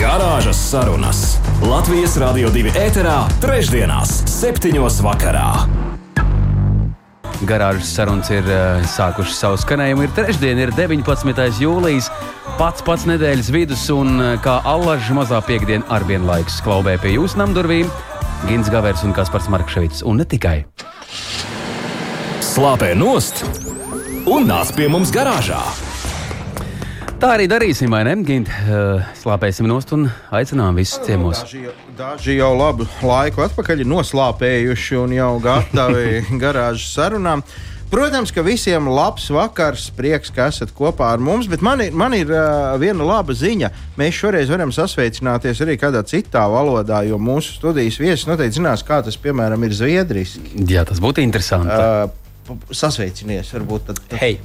Garāžas sarunas Latvijas Rādio 2 ēterā, trešdienās, septiņos vakarā. Garāžas sarunas ir uh, sākušas savu skanējumu. Ir trešdiena, ir 19. jūlijas, pats pats nedēļas vidus, un uh, kā allažs mazā piekdiena ar vienlaikus klauvē pie jūsu namdurvīm Gins Gavers un Kaspars Markevits. Un ne tikai. Slāpē nost un nāc pie mums garāžā! Tā arī darīsim, vai ne? Gint, uh, slāpēsim nost un aicinām visus ciemos. Daži, daži jau labu laiku atpakaļ ir noslāpējuši un jau gatavi garāžas sarunām. Protams, ka visiem labs vakars, prieks, ka esat kopā ar mums, bet man ir, man ir uh, viena laba ziņa. Mēs šoreiz varam sasveicināties arī kādā citā valodā, jo mūsu studijas viesis noteikti zinās, kā tas, piemēram, ir zviedriski. Jā, tas būtu interesanti. Uh, sasveicinies, varbūt tad. tad. Hei,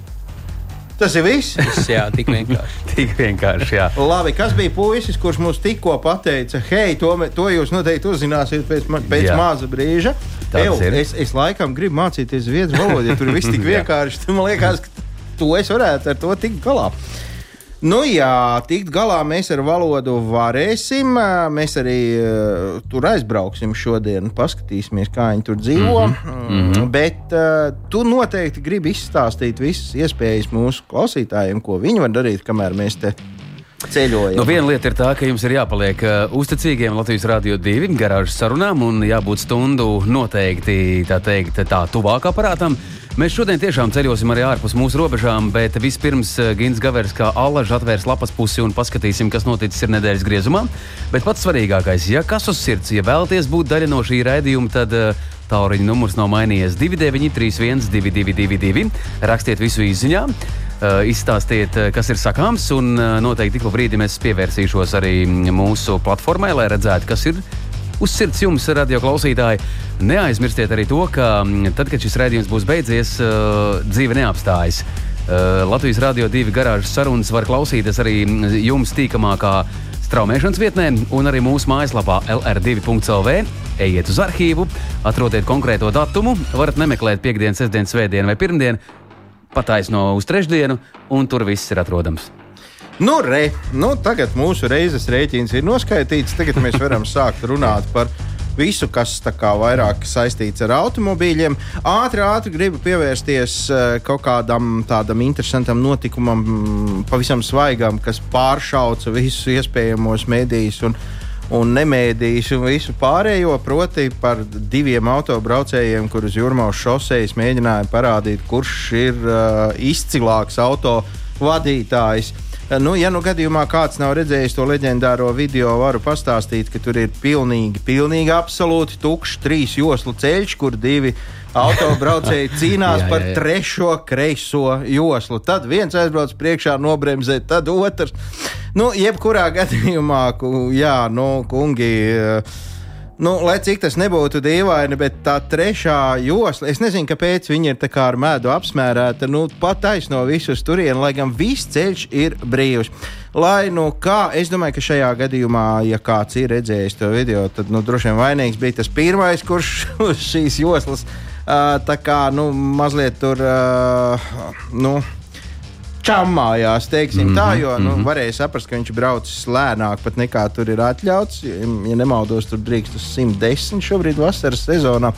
Tas ir viss. tas jā, tik vienkārši. Tik vienkārši, jā. Labi, kas bija puisis, kurš mums tikko pateica, hei, to, to jūs noteikti uzzināsiet pēc, pēc Jā. maza brīža. Ew, es, es laikam gribu mācīties zviedru valodu, ja tur viss tik vienkārši. Man liekas, ka to es varētu ar to tikt galā. Nu, jā, tikt galā mēs ar valodu varēsim. Mēs arī uh, tur aizbrauksim šodien, paskatīsimies, kā viņi tur dzīvo. Mm -hmm. Bet uh, tu noteikti gribi izstāstīt visas iespējas mūsu klausītājiem, ko viņi var darīt, kamēr mēs te ceļojam. Nu, viena lieta ir tā, ka jums ir jāpaliek uh, uzticīgiem Latvijas Rādio 2 garāžas sarunām un jābūt stundu noteikti tā, teikt, tā tuvāk aparātam. Mēs šodien tiešām ceļosim arī ārpus mūsu robežām, bet vispirms uh, Gins Gavers kā allaž atvērs lapas pusi un paskatīsim, kas noticis ir nedēļas griezumā. Bet pats svarīgākais, ja kas uz sirds, ja vēlaties būt daļa no šī raidījuma, tad uh, Tauriņa numurs nav mainījies 2931, 222, rakstiet visu izziņā. Uh, izstāstiet, kas ir sakāms, un noteikti tikko brīdī mēs pievērsīšos arī mūsu platformai, lai redzētu, kas ir uz sirds jums, radio klausītāji. Neaizmirstiet arī to, ka mm, tad, kad šis raidījums būs beidzies, uh, dzīve neapstājas. Uh, Latvijas Rādio 2 garāžas sarunas var klausīties arī mm, jums tīkamākā straumēšanas vietnē un arī mūsu mājaslapā LR2.CLV. Ejiet uz arhīvu, atrodiet konkrēto datumu, varat nemeklēt piekdienas, sestdienas, svētdienu vai pirmdienu, pataisno uz trešdienu, un tur viss ir atrodams. Nu, re, nu, tagad mūsu reizes rēķins ir noskaitīts. Tagad mēs varam sākt runāt par visu, kas kā vairāk saistīts ar automobīļiem. Ātri, ātri gribu pievērsties eh, kaut kādam tādam interesantam notikumam, mm, pavisam svaigam, kas pāršauca visus iespējamos medijus. Un, Un nemēdījis un visu pārējo, proti, par diviem autobraucējiem, kurus Jurmālas šoseis mēģināja parādīt, kurš ir uh, izcilāks auto vadītājs. Uh, Nu, ja nu gadījumā kāds nav redzējis to leģendāro video, varu pastāstīt, ka tur ir pilnīgi, pilnīgi absolūti tukšs trīs joslu ceļš, kur divi autobraucēji cīnās Jā, par jā, jā. trešo kreiso joslu. Tad viens aizbrauc priekšā, nobremzē, tad otrs. Nu, jebkurā gadījumā, jā, nu, kungi. eh, Nu, lai cik tas nebūtu dīvaini, bet tā trešā josla, es nezinu, kāpēc viņi ir tā kā ar medu apmērēta. Nu, pat taisno visus turienes, lai gan viss ceļš ir brīvs. Lai nu kā, es domāju, ka šajā gadījumā, ja kāds ir redzējis to video, tad nu, droši vien vainīgs bija tas pirmais, kurš uz šīs joslas uh, tā kā nu, mazliet tur. Uh, nu, čamājās, teiksim mm -hmm, tā, jo nu, varēja saprast, ka viņš braucis lēnāk pat nekā tur ir atļauts. Ja, nemaldos, tur drīkst uz 110 šobrīd vasaras sezonā.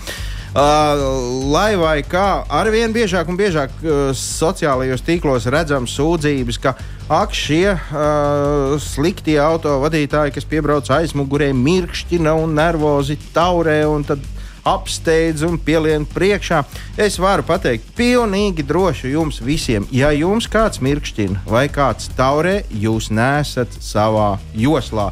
Uh, lai vai kā, arvien biežāk un biežāk uh, sociālajos tīklos redzam sūdzības, ka ak, šie uh, sliktie autovadītāji, kas piebrauc aizmugurē, mirkšķina un nervozi taurē un tad apsteidz un pielien priekšā. Es varu pateikt, pilnīgi droši jums visiem, ja jums kāds mirkšķina vai kāds taurē, jūs nesat savā joslā.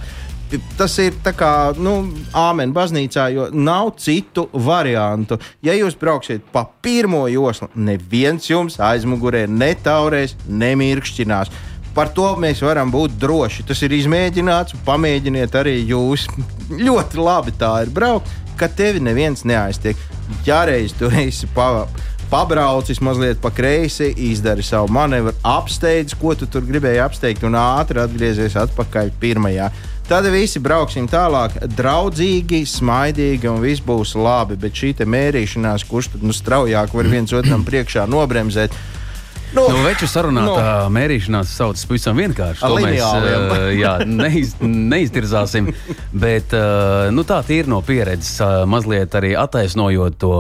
Tas ir tā kā nu, āmeņa baznīcā, jo nav citu variantu. Ja jūs brauksiet pa pirmo joslu, neviens jums aizmugurē netaurēs, nemirkšķinās. Par to mēs varam būt droši. Tas ir izmēģināts, pamēģiniet arī jūs. Ļoti labi tā ir braukt. Ka tevi neviens neaiztiek. Ja reiz tu esi pa, pabraucis mazliet pa kreisi, izdari savu manevru, apsteidz, ko tu tur gribēji apsteigt, un ātri atgriezies atpakaļ pirmajā. Tad visi brauksim tālāk, draudzīgi, smaidīgi, un viss būs labi. Bet šī mērīšanās, kurš tad nu, straujāk var viens otram priekšā nobremzēt, Nu, nu, veču sarunā nu, mērīšanās saucas pavisam vienkārši. To mēs uh, jā, neiz, neiztirzāsim. Bet uh, nu, tā ir no pieredzes, uh, mazliet arī attaisnojot to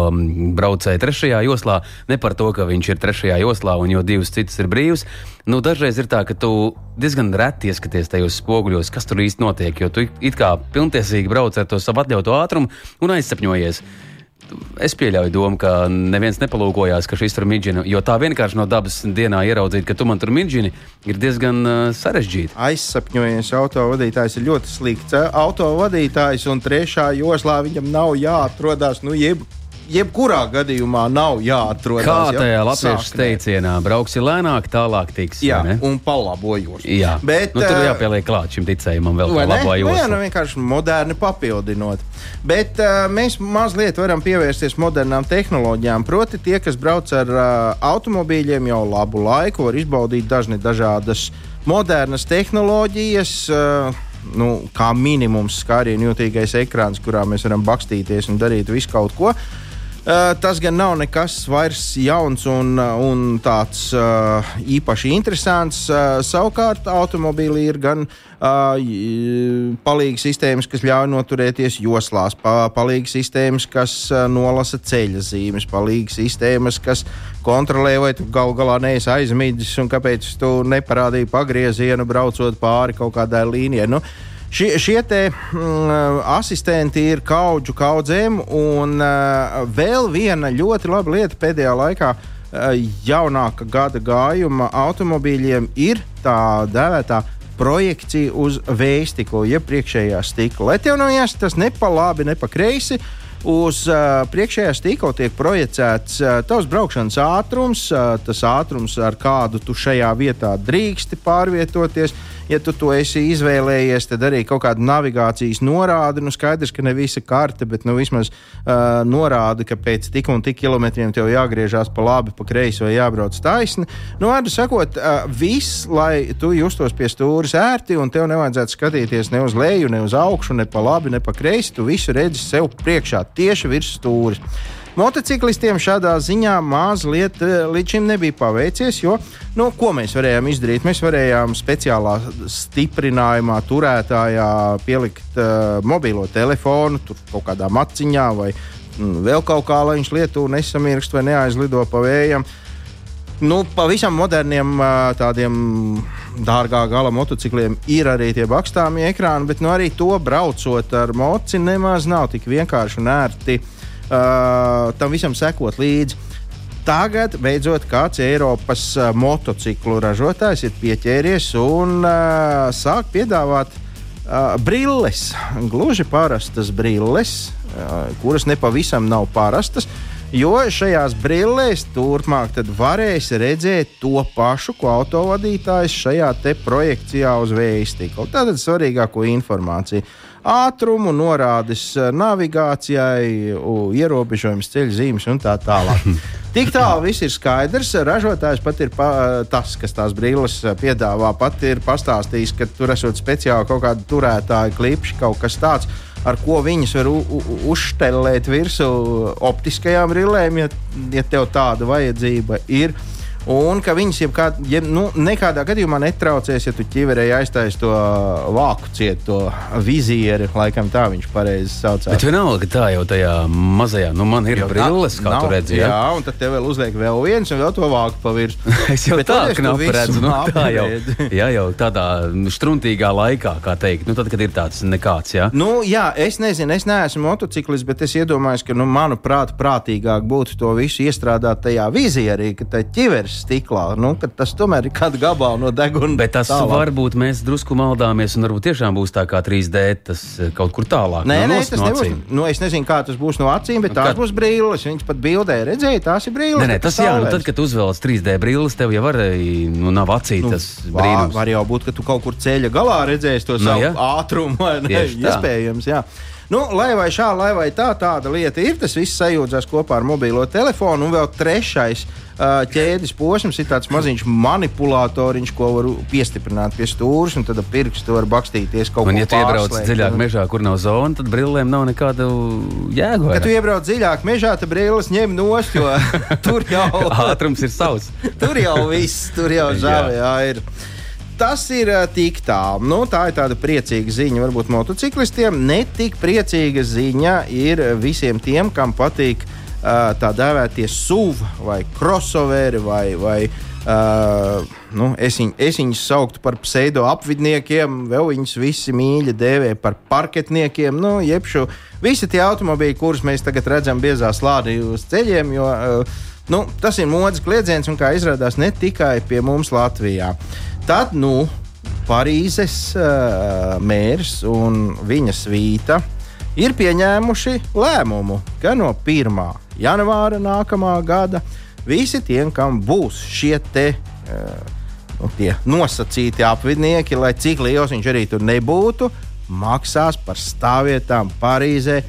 braucēju trešajā joslā. Ne par to, ka viņš ir trešajā joslā un jau divas citas ir brīvas. Nu, dažreiz ir tā, ka tu diezgan reti ieskaties tajos spoguļos, kas tur īsti notiek. Jo tu it kā pilntiesīgi brauc ar to savu atļautu ātrumu un aizsapņojies. Es pieļauju domu, ka neviens nepalūkojās, ka šis tur midžina. Jo tā vienkārši no dabas dienā ieraudzīt, ka tu man tur midžini, ir diezgan uh, sarežģīti. Aizsapņojies autovadītājs ir ļoti slikts. Autovadītājs un trešā joslā viņam nav jāatrodas. Nu, jeb jebkurā gadījumā nav jāatrodas. Kā tajā latviešu teicienā, brauksi lēnāk, tālāk tiks. Jā, un palabojos. Jā, bet nu, tur uh, jāpieliek klāt šim ticējumam vēl palabojos. Nu, jā, nu vienkārši moderni papildinot. Bet uh, mēs mazliet varam pievērsties modernām tehnoloģijām. Proti, tie, kas brauc ar uh, automobīļiem jau labu laiku, var izbaudīt dažne dažādas modernas tehnoloģijas. Uh, nu, kā minimums skārienu jūtīgais ekrāns, kurā mēs varam bakstīties un darīt visu kaut ko. Uh, tas gan nav nekas vairs jauns un, un tāds uh, īpaši interesants. Uh, savukārt, automobīlī ir gan uh, palīga sistēmas, kas ļauj noturēties joslās, pa, palīga sistēmas, kas uh, nolasa ceļa zīmes, palīga sistēmas, kas kontrolē, vai tu gal galā neesi aizmidzis un kāpēc tu neparādīji pagriezienu braucot pāri kaut kādai līnijai. Nu, Šie, šie te, mm, asistenti ir kaudžu kaudzēm, un uh, vēl viena ļoti laba lieta pēdējā laikā. Uh, jaunāka gada gājuma automobīļiem ir tā dēvētā projekcija uz vējstiklu, jeb priekšējā stikla. Lai tev nav jāskas ne pa labi, ne pa kreisi, uz uh, priekšējā stīkla tiek projicēts uh, tavs braukšanas ātrums, uh, tas ātrums, ar kādu tu šajā vietā drīksti pārvietoties. Uh, ja tu to esi izvēlējies, tad arī kaut kāda navigācijas norāde. Nu, skaidrs, ka ne visa karte, bet nu, vismaz uh, norāda, ka pēc tik un tik kilometriem tev jāgriežās pa labi, pa kreisi vai jābrauc taisni. Nu, vārdu sakot, uh, viss, lai tu justos pie stūres ērti un tev nevajadzētu skatīties ne uz leju, ne uz augšu, ne pa labi, ne pa kreisi. Tu visu redzi sev priekšā, tieši virs stūres. Motociklistiem šādā ziņā mazliet eh, līdz šim nebija paveicies, jo nu, ko mēs varējām izdarīt? Mēs varējām speciālā stiprinājumā, turētājā pielikt uh, mobilo telefonu, tur kaut kādā maciņā vai mm, vēl kaut kā, lai viņš lietu nesamirkst vai neaizlido pa vējam. Nu, pavisam moderniem uh, tādiem dārgā gala motocikliem ir arī tie bakstāmie ekrāni, bet nu, arī to braucot ar moci nemaz nav tik vienkārši un ērti. Uh, uh, tam visam sekot līdzi. Tagad beidzot kāds Eiropas uh, motociklu ražotājs ir pieķēries un uh, sāk piedāvāt uh, brilles, gluži parastas brilles, uh, kuras nepavisam nav parastas. Jo šajās brillēs turpmāk varēs redzēt to pašu, ko autovadītājs šajā projekcijā uz vēja stikla. Tātad svarīgāko informāciju ātrumu, norādes eh, navigācijai, ierobežojums ceļu zīmes un tā tālāk. Tik tālu viss ir skaidrs. Ražotājs pat ir pa, tas, kas tās brilles eh, piedāvā, pat ir pastāstījis, ka tur esot speciāli kaut kādi turētāji, klipši, kaut kas tāds. Ar ko viņas var uzštelēt virsū optiskajām brillēm, ja, ja tev tāda vajadzība ir. Uh, Un ka viņas jebkād, ja, nu, nekādā gadījumā netraucēs, ja tu ķiverēji aiztaisīji to vāku cietu, to vizieri, laikam tā viņš pareizi saucās. Bet vienalga, tā jau tajā mazajā, nu man ir brilles, kā nav, tu redzi. Jā, jā, un tad tev vēl uzliek vēl viens un vēl to vāku pa virsmu. es jau Bet tā knapi redzu, nu, tā jau, jā, jau tādā štruntīgā laikā, kā teikt, nu tad, kad ir tāds nekāds, jā. Nu, jā, es nezinu, es neesmu motociklis, bet es iedomājos, ka, nu, manuprāt, prātīgāk būtu to visu iestrādāt tajā vizierī, ka tā ķiveres stiklā. Nu, tas tomēr ir kāda gabala no deguna. Bet tas tālāk. varbūt mēs drusku maldāmies, un varbūt tiešām būs tā kā 3D, tas eh, kaut kur tālāk. Nē, nē, tas no nebūs. Nu, es nezinu, kā tas būs no acīm, bet tās Kad... būs brilles. Viņas pat bildē redzēja, tās ir brilles. Nē, nē tas jā, nu, tad, kad uzvelc 3D brilles, tev jau var, nu, nav acī nu, tas brīnums. Var jau būt, ka tu kaut kur ceļa galā redzēsi to nu, savu nu, ātrumu, vai ne? Iespējams, jā. Nu, lai vai šā, lai vai tā, tāda lieta ir, tas viss sajūdzās kopā ar mobilo telefonu. Un vēl trešais ķēdes posms ir tāds maziņš manipulatoriņš, ko var piestiprināt pie stūres, un tad ar pirkstu var bakstīties kaut Un, ko ja tu iebrauc pārslēgt. dziļāk mežā, kur nav zona, tad brillēm nav nekāda jēga. Kad tu iebrauc dziļāk mežā, tad brīlis ņem nost, jo tur jau Ātrums ir savs. tur jau viss, tur jau žāvē jā, ir. Tas ir uh, tik tālu. Nu, tā ir tāda priecīga ziņa varbūt motociklistiem. Ne tik priecīga ziņa ir visiem tiem, kam patīk uh, tā dēvētie SUV vai crossoveri vai. vai Uh, nu, es, viņ, es viņus sauktu par pseido apvidniekiem, vēl viņus visi mīļi dēvē par parketniekiem. Nu, jebšu, visi tie automobīļi, kurus mēs tagad redzam biezā slānī uz ceļiem, jo uh, nu, tas ir modes kliedziens un, kā izrādās, ne tikai pie mums Latvijā. Tad, nu, Parīzes uh, mērs un viņa svīta ir pieņēmuši lēmumu, ka no 1. janvāra nākamā gada visi tie, kam būs šie te. Uh, nu, nosacīti apvidnieki, lai cik liels viņš arī tur nebūtu, maksās par stāvvietām Parīzē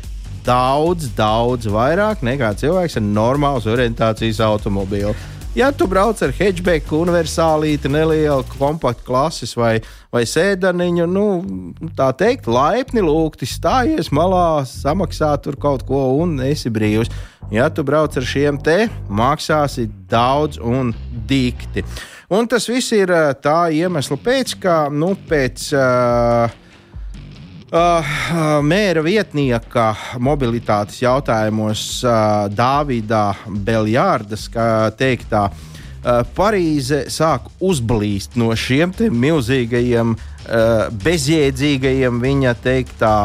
daudz, daudz vairāk nekā cilvēks ar normālas orientācijas automobīlu. Ja tu brauc ar hatchback, universālīti, nelielu kompaktu klases vai, vai sēdaniņu, nu, tā teikt, laipni lūgti stājies malā, samaksā tur kaut ko un esi brīvs. Ja tu brauc ar šiem te, maksāsi daudz un dikti. Un tas viss ir tā iemesla pēc, ka nu, pēc. Uh, Uh, mēra vietnieka mobilitātes jautājumos uh, Dāvida Beljārdas teiktā, uh, Parīze sāk uzblīst no šiem milzīgajiem, uh, bezjēdzīgajiem, viņa teiktā,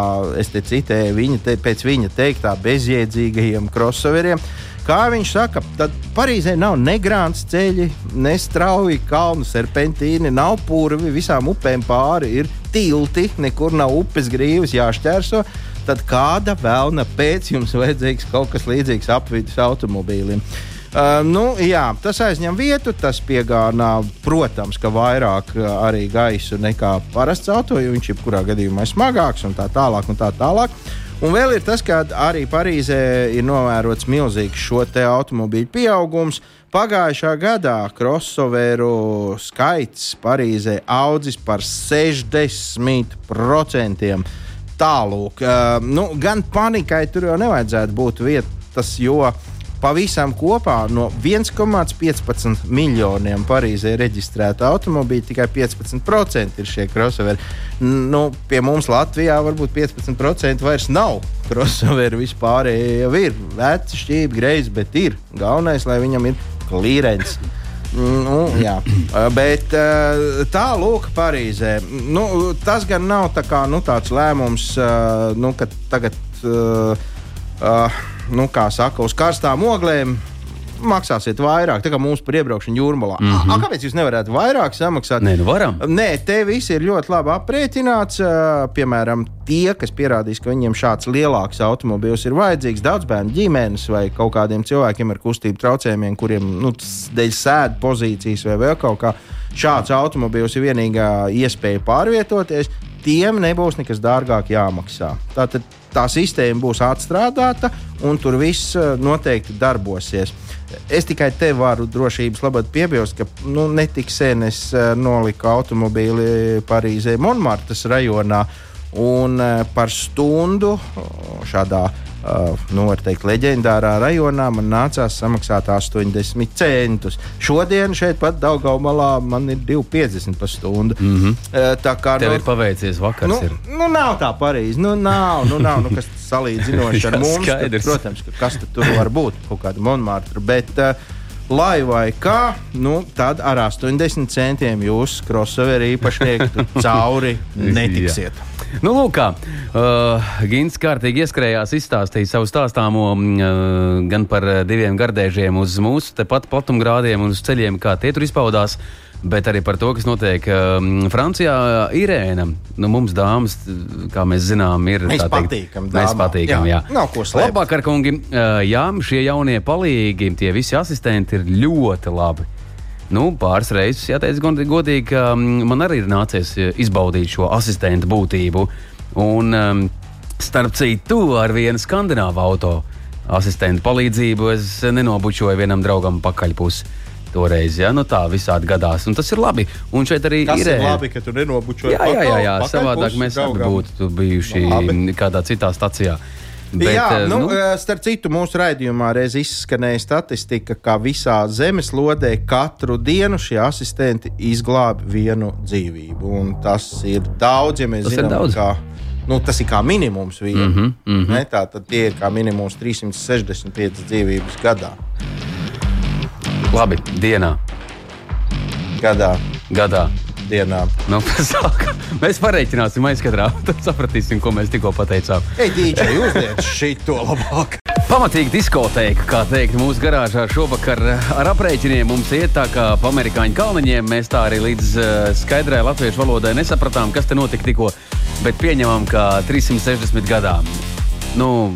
es te citēju, viņa te, pēc viņa teiktā, bezjēdzīgajiem crossoveriem. Kā viņš saka, tad Parīzē nav ne grāmatas ceļi, ne strauji kalnu serpentīni, nav purvi, visām upēm pāri ir tilti, nekur nav upes grīvas jāšķērso. Tad kāda vēlna pēc jums vajadzīgs kaut kas līdzīgs apvidus automobīlim? Uh, nu, jā, tas aizņem vietu, tas piegānā, protams, ka vairāk uh, arī gaisu nekā parasts auto, jo viņš jebkurā gadījumā ir smagāks un tā tālāk. Un tā tālāk. Un vēl ir tas, ka arī Parīzē ir novērots milzīgs šo automobīļu pieaugums. Pagājušā gadā crossoveru skaits Parīzē audzis par 60%. Tālūk, uh, nu, gan panikai tur jau nevajadzētu būt vietas, jo pavisam kopā no 1,15 miljoniem Parīzē reģistrētu automobīļu tikai 15% ir šie crossoveri. Nu, pie mums Latvijā varbūt 15% vairs nav crossoveri. Vispār jau ir veci, šķīvi, greizi, bet ir galvenais, lai viņam ir klīrens. Nu, jā, bet tā lūk, Parīzē. Nu, tas gan nav tā kā, nu, tāds lēmums, nu, ka tagad, uh, uh, nu, kā saka, uz karstām oglēm maksāsiet vairāk. Tā kā mums par iebraukšanu jūrmalā. Mm -hmm. A, kāpēc jūs nevarat vairāk samaksāt? Nē, nu varam. Nē, te viss ir ļoti labi aprēķināts. Piemēram, tie, kas pierādīs, ka viņiem šāds lielāks automobilis ir vajadzīgs, daudz bērnu ģimenes vai kaut kādiem cilvēkiem ar kustību traucējumiem, kuriem nu, dēļ sēdu pozīcijas vai vēl kaut kā. Šāds automobilis ir vienīgā iespēja pārvietoties. Tiem nebūs nekas dārgāk jāmaksā. Tātad tā sistēma būs atstrādāta, un tur viss uh, noteikti darbosies. Es tikai te varu drošības labad piebilst, ka nu, netik sen es uh, noliku automobīli Parīzē, Monmartas rajonā. Un uh, par stundu šādā uh, nu, teikt, leģendārā rajonā man nācās samaksāt 80 centus. Šodien šeit pat Daugaumā man ir 2,50 par stundu. Mm -hmm. Tā kā Tev nu, ir paveicies vakars. Nu, ir. nu, nav tā Parīze. Nu, nav, nu, nav nu, kas salīdzinoši ar mums. Tad, skaidrs. protams, ka kas tad tur var būt? Kaut kāda monēta. Bet, uh, lai vai kā, nu, tad ar 80 centiem jūs, crossover īpašnieki, cauri netiksiet. Nu, lūk, kā uh, Gins kārtīgi ieskrējās, izstāstīja savu stāstāmo uh, gan par uh, diviem gardēžiem uz mūsu tepat platumgrādiem un uz ceļiem, kā tie tur izpaudās. Bet arī par to, kas notiek um, Francijā, Irēna. Nu, mums, dāmas, kā mēs zinām, ir Mēs teikt, patīkam Mēs dāmām. patīkam, jā. Jā, nav ko slēpt. Labāk, kungi, uh, jā, šie jaunie palīgi, tie visi asistenti ir ļoti labi. Nu, pāris reizes jāteic god- godīgi, ka mm, man arī ir nācies eh, izbaudīt šo asistentu būtību. Un, um, Starp citu, ar vienu skandināvu auto asistentu palīdzību es nenobučoju vienam draugam pakaļpusi. Toreiz, ja nu tā visādi gadās, un tas ir labi. Un šeit arī Tas ir ir labi, ka tu nenobučoji. Jā, jā, jā, jā. pakaļ- savādāk mēs abi būtu bijuši labi. kādā citā stacijā. Bet, jā, eh, nu, nu, starp citu, mūsu raidījumā reiz izskanēja statistika, ka visā zemeslodē katru dienu šie asistenti izglāba vienu dzīvību. Un tas ir daudz, ja mēs Tas zinām, daudz. ka nu, tas ir kā minimums viena. Mm Mhm, mhm. -hmm. Tā tad tie ir kā minimums 365 dzīvības gadā. Labi, dienā, gadā, gadā. dienā. Nu, sāk, mēs pareiķināsim aizkadrā, tad sapratīsim, ko mēs tikko pateicām. Ej, dīdžai, uzliec šito labāk! Pamatīgi diskotēka, kā teikt, mūsu garāžā šovakar ar aprēķiniem mums iet tā kā pa amerikāņu kalniņiem. Mēs tā arī līdz uh, skaidrai latviešu valodai nesapratām, kas te notika tikko, bet pieņemam, ka 360 gadām. Nu,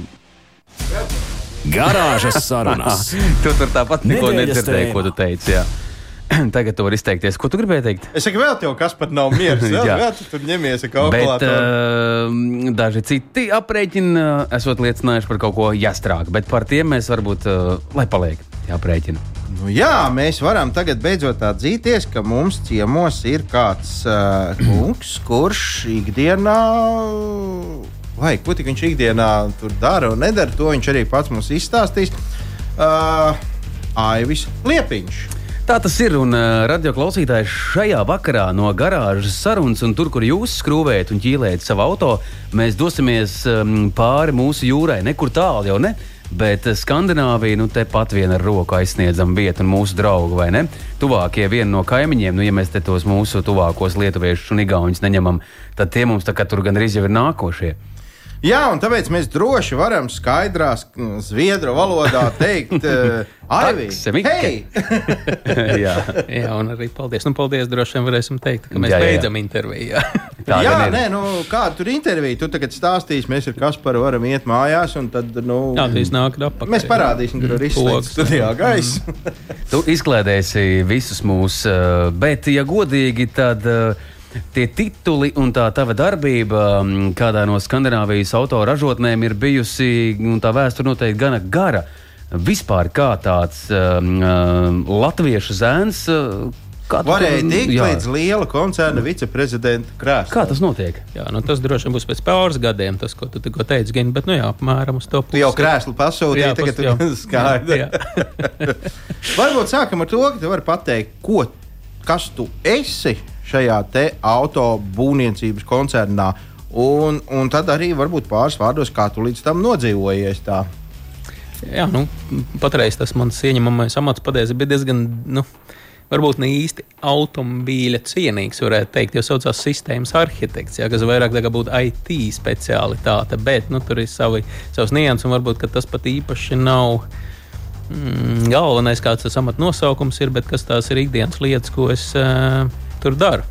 Garāžas sarunas. tu tur tāpat neko nedzirdēji, ko tu teici. Jā. Tagad tu vari izteikties, ko tu gribēji teikt. Es saku, vēl tev kas pat nav miers. Vēl, Jā. vēl tu tur ņemies ar Bet kalkulātoru. uh, daži citi aprēķini uh, esot liecinājuši par kaut ko jāstrāk, bet par tiem mēs varbūt, uh, lai paliek jāprēķina. Nu, jā, mēs varam tagad beidzot atzīties, ka mums ciemos ir kāds uh, kungs, kurš ikdienā. Vai ko tik viņš ikdienā tur dara un nedara, to viņš arī pats mums izstāstīs. Uh, Aivis Liepiņš. Tā tas ir. Un uh, radio klausītājs šajā vakarā no garāžas sarunas, un tur, kur jūs skrūvējat un ķīlējat savu auto, mēs dosimies um, pāri mūsu jūrai. Nekur tālu jau ne. Bet eh, Skandināvija, nu, tepat viena ar roku aizsniedzama vieta un mūsu draugi, vai ne? Tuvākie viena no kaimiņiem, nu, ja mēs te tos mūsu tuvākos lietuviešus un igauņus neņemam, tad tie mums tā kā tur gandrīz jau ir nākošie. Jā, un tāpēc mēs droši varam skaidrā sk- zviedru valodā teikt, uh, Aivī, Taksemike. hei! Jā, Jā, un arī paldies. Nu, paldies, droši vien varēsim teikt, ka mēs Jā, jā, beidzam interviju. Jā. tā Jā, nē, nu, kāda tur intervija? Tu tagad stāstīsi, mēs ar Kasparu varam iet mājās, un tad, nu, Jā, tas nāk atpakaļ. mēs parādīsim, kur ir izslēgts Pogas. studijā gaisa. Tu izklaidēsi visus mūs, eh, bet, ja godīgi, tad eh, tie tituli un tā tava darbība kādā no Skandināvijas autoražotnēm ir bijusi, un tā vēsture noteikti gana gara. Vispār kā tāds um, latviešu zēns. uh, Kā tu Varēja tikt jā. līdz liela koncerna viceprezidenta krēslam. Kā tas notiek? Jā, nu, tas droši vien būs pēc pāris gadiem, tas, ko tu tikko teici, Gini, bet, nu jā, apmēram uz to Tu jau krēslu pasūtīji, tagad tu skaidri. Varbūt sākam ar to, ka tu vari pateikt, ko, kas tu esi šajā auto būvniecības koncernā. Un, un tad arī varbūt pāris vārdos, kā tu līdz tam nodzīvojies. Tā. Jā, nu, patreiz tas mans ieņemamais amats patiesībā bija diezgan, nu, varbūt ne īsti automobīļa cienīgs, varētu teikt, jo saucās sistēmas arhitekts, jā, kas vairāk būtu IT speciālitāte, bet nu, tur ir savi, savs nianses, un varbūt tas pat īpaši nav. Mm, galvenais, kāds tas amata nosaukums ir, bet kas tās ir ikdienas lietas, ko es uh, tur daru.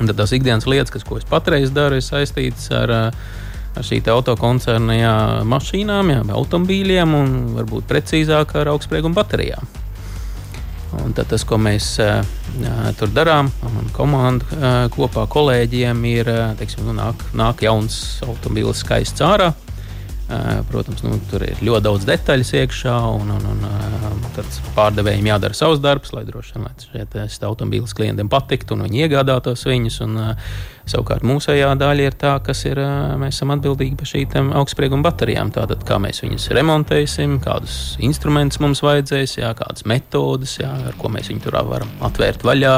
Un tad tās ikdienas lietas, kas, ko es patreiz daru, ir saistītas ar, uh, ar šī autokoncerna jā, mašīnām, jā, automobīļiem un varbūt precīzāk ar augstsprieguma baterijām. Un tad tas, ko mēs uh, tur darām, un komanda kopā kolēģiem, ir, teiksim, nu, nāk, nāk jauns automobīls skaists ārā. Protams, nu, tur ir ļoti daudz detaļu iekšā, un, un, un pārdevējiem jādara savs darbs, lai droši vien lai šie automobīļus klientiem patiktu un viņi iegādātos viņus. Un, savukārt mūsējā daļa ir tā, kas ir, mēs esam atbildīgi par šīm augstsprieguma baterijām. Tātad, kā mēs viņus remontēsim, kādus instrumentus mums vajadzēs, jā, kādas metodes, jā, ar ko mēs viņu tur varam atvērt vaļā,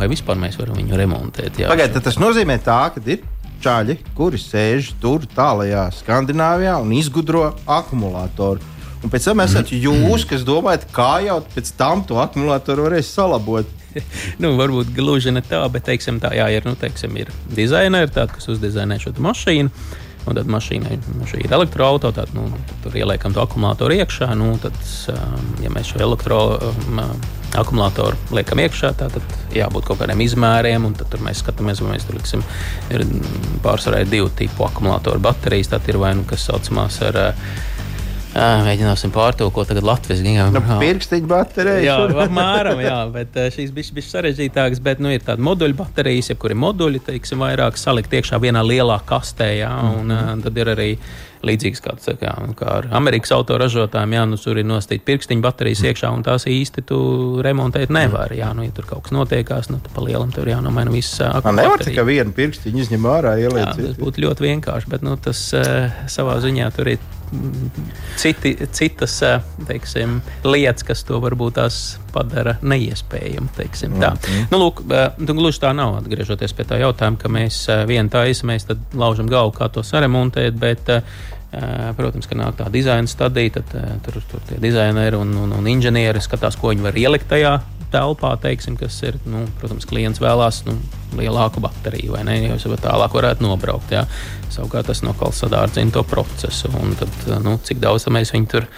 vai vispār mēs varam viņu remontēt. Jā. Pagaidiet, tas nozīmē, tā, ka ir čaļi, kuri sēž tur tālākajā Skandināvijā un izgudro akumulātoru. Un pēc tam esat jūs, kas domājat, kā jau pēc tam to akumulātoru varēs salabot. nu, varbūt gluži ne tā, bet teiksim, tā jā, ir, nu, teiksim, ir dizaineri, tādi, kas uzdizainē šo mašīnu. Un tad mašīnai nu, šī ir elektroautorāta, nu, tad tur ieliekam to akumulātoru iekšā. Nu, tad, um, ja mēs šo elektroakumulātoru liekam iekšā, tā, tad jābūt kaut kādiem izmēriem. Tad mēs skatāmies, vai mēs tur liksim, ir pārsvarā divu tipu akumulātoru baterijas. Tad ir vai nu kas saucamās ar uh, Ā, Mēģināsim pārtulkot tagad Latvijas Nu, gigantā. Pirkstiņa baterija. Jā, apmēram, jā, bet šīs bija sarežģītākas. Bet nu, ir tāda moduļu baterijas, jeb kuri moduļi, teiksim, vairāk salikt iekšā vienā lielā kastē. Jā, un, mm -hmm. Tad ir arī līdzīgs kā, kā, kā ar Amerikas autoražotājiem. Jā, nu, tur ir nostīt pirkstiņu baterijas iekšā, un tās īsti tu remontēt nevar. Jā, nu, ja tur kaut kas notiekās, nu, tad pa lielam tur jānomaina viss. Man nevar baterija. tikai vienu pirkstiņu izņemt ārā, Jā, ielikt. tas būtu ļoti vienkārši, bet nu, tas savā ziņā tur ir mm, citi, citas teiksim, lietas, kas to varbūt tās padara neiespējamu. teiksim tā. Mhm. Nu, lūk, uh, nu, gluži tā nav. Atgriežoties pie tā jautājuma, ka mēs uh, vienu taisu, mēs tad laužam galvu, kā to saremontēt. Bet, Uh, Protams, ka nāk tā dizaina stadija, tad tur, tur tie dizaineri un, un, un inženieri skatās, ko viņi var ielikt tajā telpā, teiksim, kas ir. Nu, protams, klients vēlās nu, lielāku bateriju, vai ne? Jo jau tālāk varētu nobraukt. Jā. Savukārt tas no kalsadārdzina to procesu. Un tad, nu, cik daudz mēs viņu tur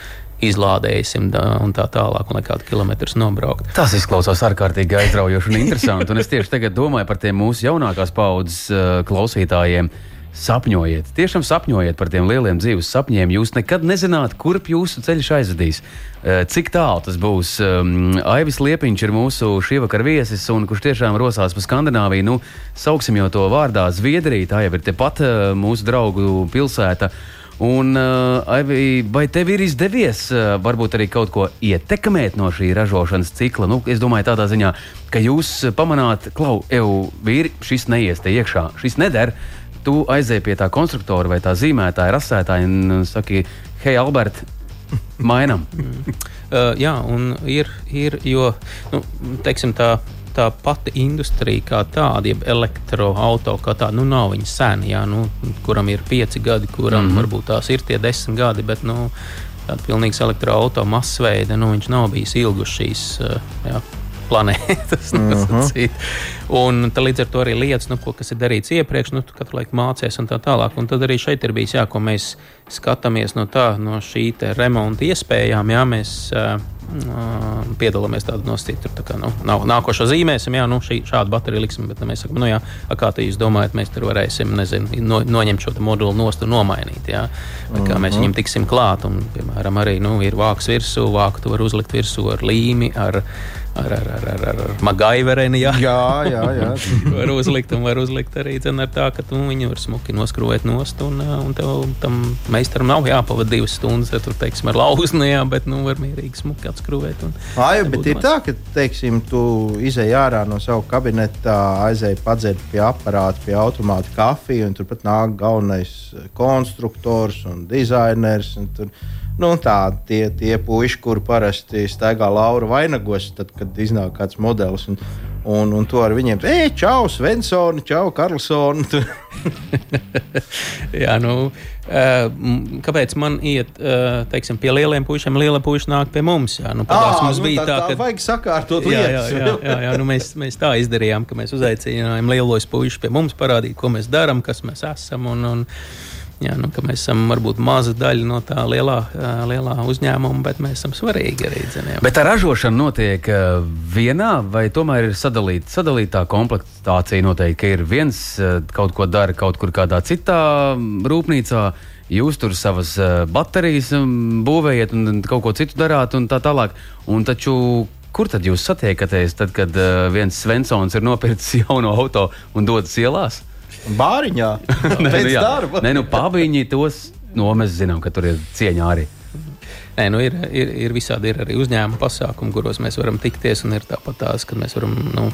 izlādēsim un tā tālāk, un lai kādu kilometru nobraukt. Tas izklausās ārkārtīgi aizraujoši un interesanti. Un es tieši tagad domāju par tiem mūsu jaunākās paudzes klausītājiem. Sapņojiet, tiešām sapņojiet par tiem lieliem dzīves sapņiem. Jūs nekad nezināt, kurp jūsu ceļš aizvedīs. Cik tālu tas būs? Aivis Liepiņš ir mūsu šī vakara viesis, un kurš tiešām rosās pa Skandināviju. Nu, sauksim jau to vārdā Zviedrija, tā jau ir tepat mūsu draugu pilsēta. Un, uh, Aivi, vai tev ir izdevies uh, varbūt arī kaut ko ietekmēt no šī ražošanas cikla? Nu, es domāju, tādā ziņā, ka jūs pamanāt, klau, eju, vīri, šis neies te iekšā, šis neder. Tu aizēji pie tā konstruktora vai tā zīmētāja, rasētāja un uh, saki, hei, Alberti, mainam. Uh, jā, un ir, ir jo, nu, teiksim, tā, tā pati industrija kā tāda, jeb elektroautorāta kā tāda, nu, nav viņa sena, jā, nu, kuram ir pieci gadi, kuram mm -hmm. varbūt tās ir tie desmit gadi, bet, nu, tāda pilnīgs elektroautorāta masveida, nu, viņš nav bijis ilgus šīs, uh, jā, planētas. Uh -huh. Un līdz ar to arī lietas, nu, ko, kas ir darīts iepriekš, nu, katru laiku mācies un tā tālāk. Un tad arī šeit ir bijis jā, ko mēs skatāmies no, tā, no šī remonta iespējām. Jā, mēs uh, piedalāmies tādā tur tā kā, nu, nav, nākošo zīmēsim, jā, nu, šī, šādu bateriju liksim, bet nu, mēs sakām, nu, jā, kā jūs domājat, mēs tur varēsim, nezinu, no, noņemt šo moduli nost un nomainīt, jā. Tā kā mēs viņam tiksim klāt, un, piemēram, arī, nu, ir vāks virsū, vāku tu var uzlikt virsū ar līmi, ar, ar, ar, ar, ar, ar magaivereni, jā. Jā, jā, jā. var uzlikt, un var uzlikt arī ar tā, ka tu viņu var smuki noskrūvēt nost, un, un tev tam meistaram nav jāpavada divas stundas, ja tur, teiksim, ar lauzni, jā, bet, nu, var mierīgi smuki atskrūvēt. Un, Ai, bet ir maz. tā, ka, teiksim, tu izēj ārā no sava kabineta, aizēj padzert pie aparāta, pie automāta kafiju, un turpat nāk galvenais konstruktors un dizainers. Un tur, nu, tā, tie, tie puiši, kuri parasti staigā Laura vainagos, tad, kad iznāk kāds modelis. Un, Un, un to ar viņiem ej, čau, Svensoni, čau, Karlsoni. Tu- Jā, nu, uh, kāpēc man iet, uh, teiksim, pie lieliem puišiem, liela puiša nāk pie mums? Jā, nu, pagās, Ā, mums nu, bija tā, tā, tā ka. vajag sakārtot Jā, jā, lietas. jā, jā, jā nu mēs, mēs tā izdarījām, ka mēs uzaicinājām lielos puikas pie mums, parādīt, ko mēs darām, kas mēs esam. Un, un, jā, nu, mēs esam varbūt maza daļa no tā lielā, lielā uzņēmuma, bet mēs esam svarīgi arī. Zin, jā. Bet tā ražošana notiek uh, vienā, vai tomēr ir sadalīta? Sadalītā komplektācija noteikti, ir viens uh, kaut ko dara kaut kur kādā citā rūpnīcā. Jūs tur savas uh, baterijas būvējat un kaut ko citu darāt, un tā tālāk. Un taču, kur tad jūs satiekaties, tad, kad uh, viens Svensons ir nopircis jaunu auto un dodas ielās? Bāriņā, Nē, nu jā. Nē, nu, pābiņi tos, nu, mēs zinām, ka tur ir cieņā arī. Nē, nu ir, ir, ir visādi ir arī uzņēmuma pasākumi, kuros mēs varam tikties. Un ir tāpat tās, ka mēs varam, nu,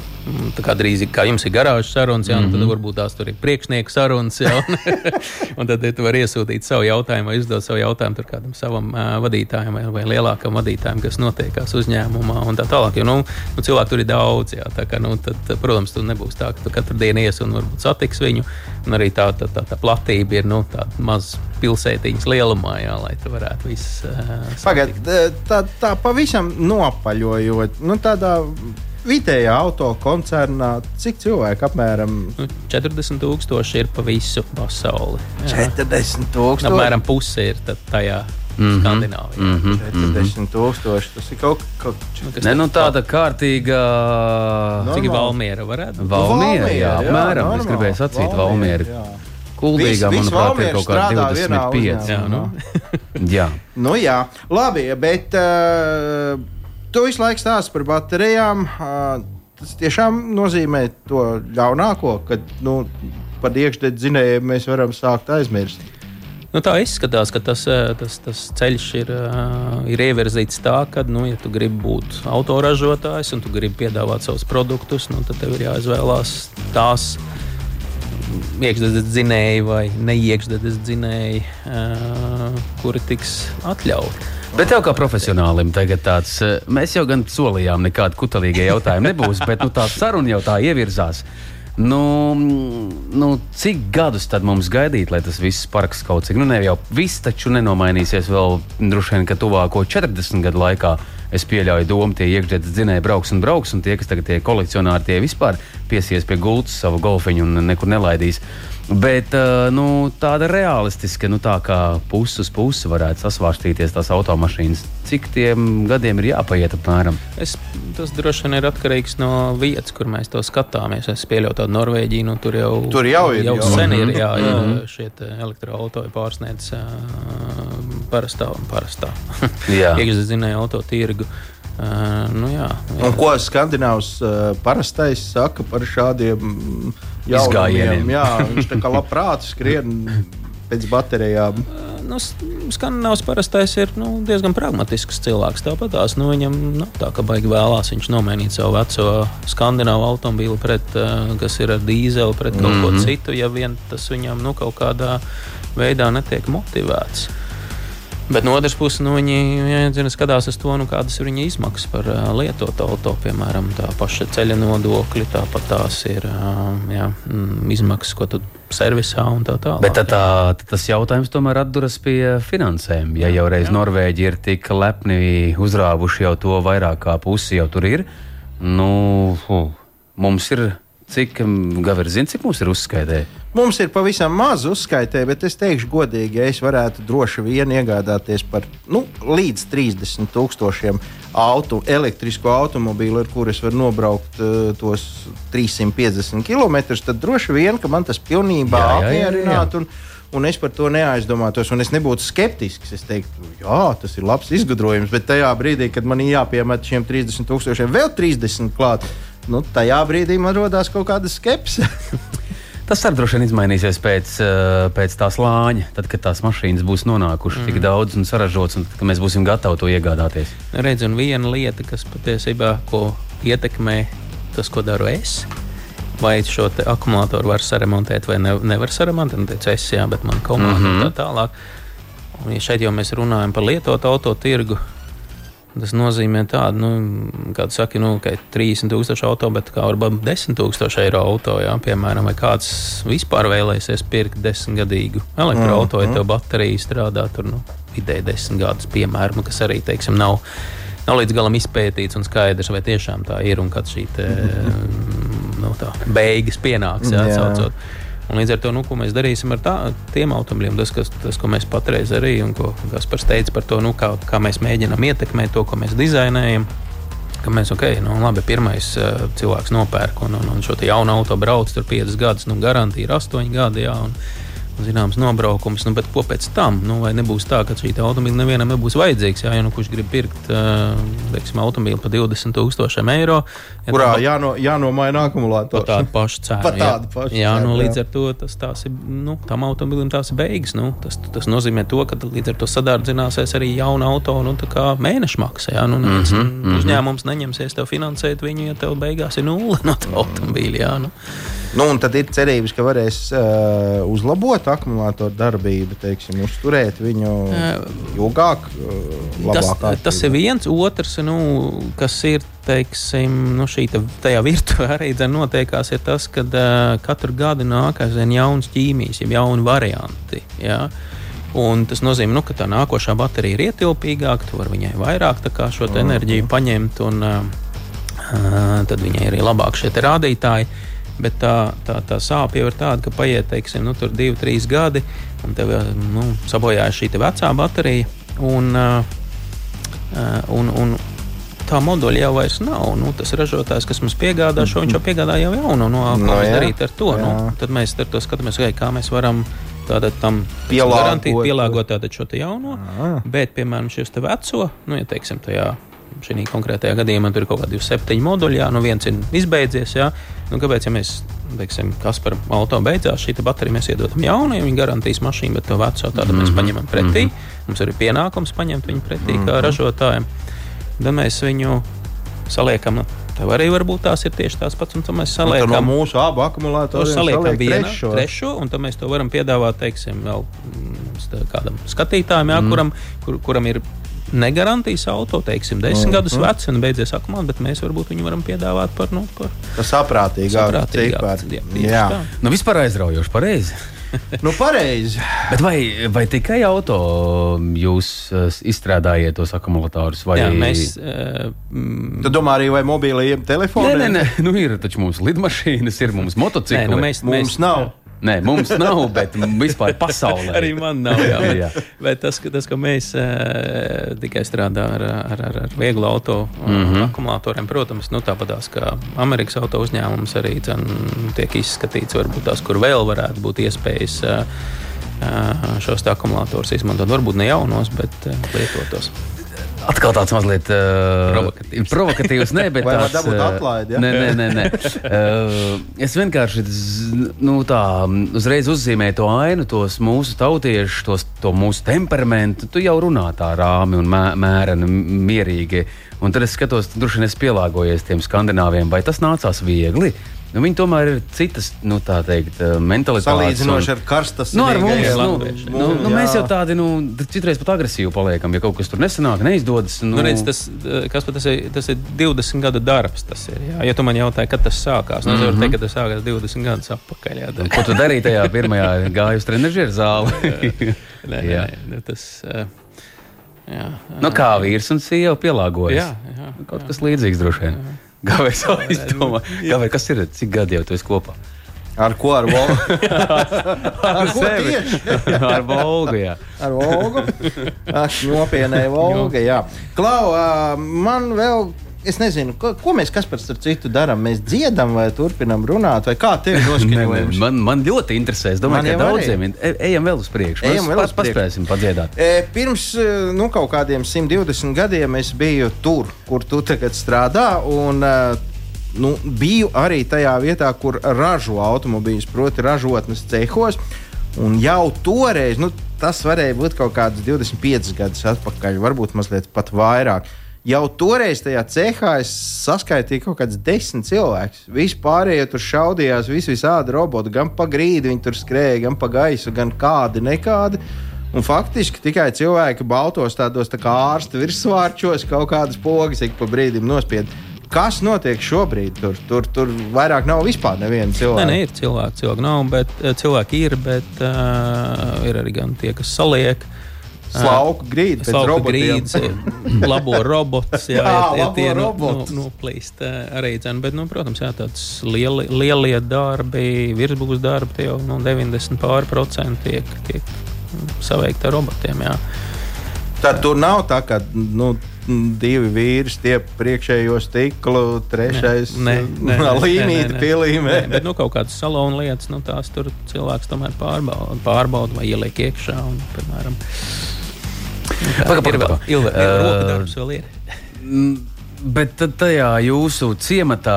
tā kā drīz kā jums ir garāžas sarunas, jā, mm -hmm. tad varbūt tās tur ir priekšnieku sarunas. Jā, un, un tad tu vari iesūtīt savu jautājumu vai uzdot savu jautājumu tur kādam savam uh, vadītājam vai, vai lielākam vadītājam, kas notiekās uzņēmumā un tā tālāk. Jo, nu, nu, cilvēku tur ir daudz, jā, tā kā, nu, tad, protams, tu nebūs tā, ka tu katru dienu ies un varbūt satiks viņu. Un arī tā, tā, tā, tā platība ir nu, tāda maza pilsētiņas lielumā, jā, lai tu varētu visu. Uh, Pagaidiet, tā, tā pavisam nopaļojot, nu, tādā vidējā auto koncernā, cik cilvēku apmēram Nu, 40 tūkstoši ir pa visu pasauli. Jā. 40 tūkstoši. Apmēram puse ir tajā mm. -hmm. Skandināvijā. Mm -hmm. 40 tūkstoši. Tas ir kaut kaut kas Nē, nu, tāda kārtīga. No. Cik. Valmiera varētu būt? Valmiera, jā, jā, apmēram. Es normāli. gribēju sacīt, Valmiera. jā. Kuldīgā, Vis- manuprāt, ir kaut kā strādā vienā 25. Jā, nu. Jā. Nu, jā, labi, bet uh, tu visu laiku stāsti par baterijām. Uh, tas tiešām nozīmē to ļaunāko, kad nu, par iekšzemes dzinējiem mēs varam sākt aizmirst. Nu, tā izskatās, ka tas, eh, tas, tas ceļš ir, ir ievirzīts tā, ka, nu, ja tu gribi būt autoražotājs un tu gribi piedāvāt savus produktus, nu, tad tev ir jāizvēlās tās iekšzemes dzinēji vai neiekšzemes dzinēji, eh, kuri tiks atļauti. Bet tev kā profesionālim tagad tāds, mēs jau gan solījām, nekāda kutelīga jautājuma nebūs, bet nu, tā saruna jau tā ievirzās. Nu, nu, cik gadus tad mums gaidīt, lai tas viss paraks kaut cik? Nu, ne jau viss taču nenomainīsies vēl droši vien, ka tuvāko 40 gadu laikā. Es pieļauju domu, tie iekšzemes dzinēji brauks un brauks, un tie, kas tagad tie kolekcionāri, tie vispār piesies pie gultas savu golfiņu un nekur nelaidīs. Bet uh, nu, tāda realistiska, nu, tā kā puses uz pusi varētu sasvārstīties tās automašīnas. Cik tiem gadiem ir jāpaiet apmēram? Es, tas droši vien ir atkarīgs no vietas, kur mēs to skatāmies. Es pieļauju tādu Norvēģiju, nu, tur jau, Tur jau ir, jau jau. sen ir. Jā, jā, Mhm. šie elektroautori pārsniedz uh, parastā un parastā Jā. iekšzemes auto tirgu. Uh, nu, jā, jā. Un ko Skandinavs uh, parastais saka par šādiem mm, Izgājieniem. Jā, viņš tā kā labprāt skrien pēc baterijām. Nu, Skandinavs parastais ir nu, diezgan pragmatisks cilvēks. Tāpat tās nu, viņam nav tā, ka baigi vēlās viņš nomainīt savu veco skandināvu automobīlu, pret, kas ir ar dīzeli, pret kaut mm -hmm. ko citu, ja vien tas viņam nu, kaut kādā veidā netiek motivēts. Bet no otras puses, nu, viņi zina, skatās uz to, nu, kādas ir viņa izmaksas par uh, lietotu auto, piemēram, tā paša ceļa nodokļi, tāpat tās ir uh, jā, mm, izmaksas, ko tu servisā un tā tālāk. Bet tā, tā, tas jautājums tomēr atduras pie finansēm. Ja jau reiz Norvēģi ir tik lepni uzrāvuši jau to vairāk kā pusi, jau tur ir. Nu, fu, mums ir. Cik Gavers zina, cik mums ir uzskaitē? Mums ir pavisam maz uzskaitē, bet es teikšu, godīgi, ja es varētu droši vien iegādāties par nu, līdz 30 tūkstošiem auto, elektrisku automobīlu, ar kuriem es varu nobraukt uh, tos 350 km, tad droši vien ka man tas pilnībā apmierinātu. Un, es par to neaizdomātos, un es nebūtu skeptisks. Es teiktu, jā, tas ir labs izgudrojums, bet tajā brīdī, kad man ir jāpiemet šiem 30 tūkstošiem vēl 30 klāt, nu, tajā brīdī man rodās kaut kāda skepse. Tas arī droši vien izmainīsies pēc, eh, pēc tās lāņa, tad, kad tās mašīnas būs nonākušas mm. tik daudz un saražotas, un kad mēs būsim gatavi to iegādāties. redz, un viena lieta, kas patiesībā ko ietekmē tas, ko daru es. Vai šo te akumulātoru var saremontēt, vai ne, nevar saremontēt? Nu, es, jā, bet man komanda mm Mhm. -hmm. tā tālāk. Un, ja šeit jau mēs runājam par lietotu auto tirgu, tas nozīmē tādu, nu, kādu saka, nu, ka ir 30,000 auto, bet kā varbūt 10,000 eiro auto, jā, piemēram, vai kāds vispār vēlēsies pirkt desmitgadīgu elektroautorātu, mm -hmm. ja tev baterija strādā tur nu, vidēji desmit gadus, piemēram, kas arī, teiksim, nav nav līdz galam izpētīts un skaidrs, vai tiešām tā ir un kad šī te, nu, tā, beigas pienāks. Jā, Jā. jā. Un līdz ar to, nu, ko mēs darīsim ar tā, tiem automobiļiem, tas, kas, tas, ko mēs patreiz arī, un ko Kaspars teica par to, nu, kā, kā mēs mēģinām ietekmēt to, ko mēs dizainējam. Ka mēs, ok, nu, labi, pirmais uh, cilvēks nopērk un, un, un šo jaunu auto brauc tur 5 gadus, nu, garantija ir 8 gadi. Jā, un, Zināms, nobraukums, nu, bet ko pēc tam? Nu, vai nebūs tā, ka šī automobīļa nevienam nebūs vajadzīgs? Jā, ja nu kurš grib pirkt uh, teiksim, automobīlu par 20,000 eiro, ja kurā tā- jāno, jānomaina akumulators. Par tādu pašu cenu. Par jā. tādu pašu jā, cenu, nu, līdz ar to tas tās ir, nu, tam automobilim tās ir beigas. Nu, tas, tas nozīmē to, ka līdz ar to sadārdzināsies arī jauna auto nu, tā kā mēneša maksa. Jā, nu, neviens mm Mhm, -hmm, uzņēmums neņemsies tev finansēt viņu, ja tev beigās ir nulle no tā automobīļa. Jā, nu. Nu, tad ir cerības, ka varēs uh, uzlabot akumulātoru darbību, teiksim, uzturēt viņu ilgāk, uh, Tas, labāk. tas ir viens, otrs, nu, kas ir teiksim, nu, šī tajā virtuvē arī notiekās, ir tas, ka uh, katru gadu nāk aizvien jauns ķīmijas, jau jauni varianti. Jā. Un tas nozīmē, nu, ka tā nākošā baterija ir ietilpīgāka, tu vari viņai vairāk šo te enerģiju paņemt, un uh, uh, tad viņai ir arī labāk šie rādītāji. Bet tā, tā, tā sāpe jau ir tāda, ka paiet, teiksim, nu, tur divi, trīs gadi, un tev jau nu, sabojājas šī vecā baterija. Un, un, un tā moduļa jau vairs nav. Nu, tas ražotājs, kas mums piegādā šo, viņš jau piegādā jau jaunu. Nu, ko No, mēs jā. darīt ar to? Nu, Jā. tad mēs ar to skatāmies, kā mēs varam. Tātad tam Pielāgot. garantīt, pielāgot šo te jauno, Ah. bet, piemēram, šis te veco, nu, ja teiksim, tajā šī konkrētajā gadījumā tur ir kaut kādi 27 moduļi, jā, nu viens ir izbeidzies. Jā. Nu, kāpēc, ja mēs, teiksim, kas par auto beidzās, šī te baterija mēs iedodam jaunu, ja viņi garantīs mašīnu, bet to veco tādu mēs paņemam pretī. Mums ir pienākums paņemt viņu pretī kā ražotājiem. Tad mēs viņu saliekam. Nu, Tev arī varbūt tās ir tieši tās pats, un tad mēs Nu, tad no saliekam. mūsu abu To akumulatoriem saliekam saliek vienu trešo. trešo, un tad mēs to varam piedāvāt, teiksim, vēl mm, kādam skatītājam, jā, mm. kuram, kur, kuram ir negarantijas auto, teiksim, desmit mm. gadus vecs un beidzies akumulāts, bet mēs varbūt viņu varam piedāvāt par, nu, par saprātīgāku. Cipar. Jā, Jā. Nu, vispār aizraujoši, pareizi. Nu, pareizi. Bet vai, vai tikai auto jūs uh, izstrādājat tos akumulatorus? Vai... Jā, mēs, uh, mm, Tu domā arī, vai mobiliem Nē, telefoniem? nē, nē, nu ir taču mums lidmašīnas, ir mums motocikli. nē, nu, mēs, Mums mēs, nav. Nē, mums nav, bet vispār pasaulē. Arī man nav. Jā, bet, Jā. bet tas, ka, tas, ka mēs uh, tikai strādājam ar, ar, ar, ar vieglu auto mm. -hmm. akumulatoriem, protams, nu, tāpatās kā Amerikas auto uzņēmums arī dzen, tiek izskatīts, varbūt tās, kur vēl varētu būt iespējas. Uh, Šos tā akumulatorus izmantot, varbūt ne jaunos, bet lietotos. Atkal tāds mazliet uh, Provokatīvs. provokatīvs nē, bet Vai var tāds, dabūt uh, atlaidi, ja? Nē, nē, nē. nē. Uh, es vienkārši nu, tā, uzreiz uzzīmēju to ainu, tos mūsu tautiešus, tos, to mūsu temperamentu. Tu jau runā tā rāmi un mē, mēreni, mierīgi. Un tad es skatos, tu droši vien esi pielāgojies tiem skandināviem, vai tas nācās viegli. Nu, viņi tomēr ir citas, nu, tā teikt, uh, mentalitātes. Salīdzinoši un- ar karstas Nu, ar mums, Jā, nu, latvieši. nu, nu, mēs jau tādi, nu, citreiz pat agresīvi paliekam, ja kaut kas tur nesanāk, neizdodas. Nu, Nu, redz, tas, eh, kas, pat tas, ir, tas ir 20 gadu darbs. Tas ir, jā. ja tu man jautāji, kad tas sākās, nu, es varu teikt, ka tas sākās 20 gadus atpakaļ. Jā, Ko tu darīji tajā pirmajā gājus trenižera zālē? nē, nē, Jā. nē, nu, tas, eh, jā, nu, kā vīrs un sieva pielāgojas. jā, jā, Kaut kas līdzīgs droši vien. Gāvējs aizdomā, Gāvēj, kas ir, cik gadi jau tu esi kopā? Ar ko? Ar, vo... ar ko tieši? Ar Volgu, jā. Ar Volgu. Volga, jā. Klau, man vēl. Es nezinu, ko, ko mēs kas par citu darām. Mēs dziedam, vai turpinām runāt, vai kā tev noskaņojums? Man, man ļoti interesē. Es domāju, Man ka daudziem ir. E- Ejam vēl uz priekšu. Ejam vēl uz priekšu. paspēsim padziedāt. E, Pirms e, nu, kaut kādiem 120 gadiem es biju tur, kur tu tagad strādā. Un, e, nu, biju arī tajā vietā, kur ražo automobīļus, proti, ražotnes cehos. Un jau toreiz, nu, tas varēja būt kaut kāds 25 gadus atpakaļ, varbūt mazliet pat vairāk. Jau toreiz tajā cehā es saskaitīju kaut kādus desmit cilvēkus. Visi pārējie tur šaudījās, visi visādi roboti, gan pa grīdu viņi tur skrēja, gan pa gaisu, gan kādi nekādi. Un faktiski tikai cilvēki baltos tādos tā kā ārsta virsvārčos kaut kādas pogas ik pa brīdim nospied. Kas notiek šobrīd? Tur, tur, tur vairāk nav vispār neviena cilvēka. nē, ir cilvēki, cilvēki nav, bet eh, cilvēki ir, bet uh, ir arī gan tie, kas saliek. Slauku grīdu pēc Slauka grīdas, labo robotus, jā, Jā, labo tie nu, nu, robotus. nu, plīst eh, arī dzēn, bet, nu, protams, jā, tāds lieli, lielie darbi, virsbūs darbi, tie jau nu, 90 pār procenti tiek, tiek mm, saveikti ar robotiem, jā. Tad tur nav tā, ka nu, divi vīri stiep priekšējo stiklu, trešais līnija pielīmē. Nē, bet, nu, kaut kādas salonu lietas, nu, tās tur cilvēks tomēr pārbauda, pārbauda vai ieliek iekšā, un, piemēram, nu, tā Paga, ir. Mm, Bet tad tajā jūsu ciematā,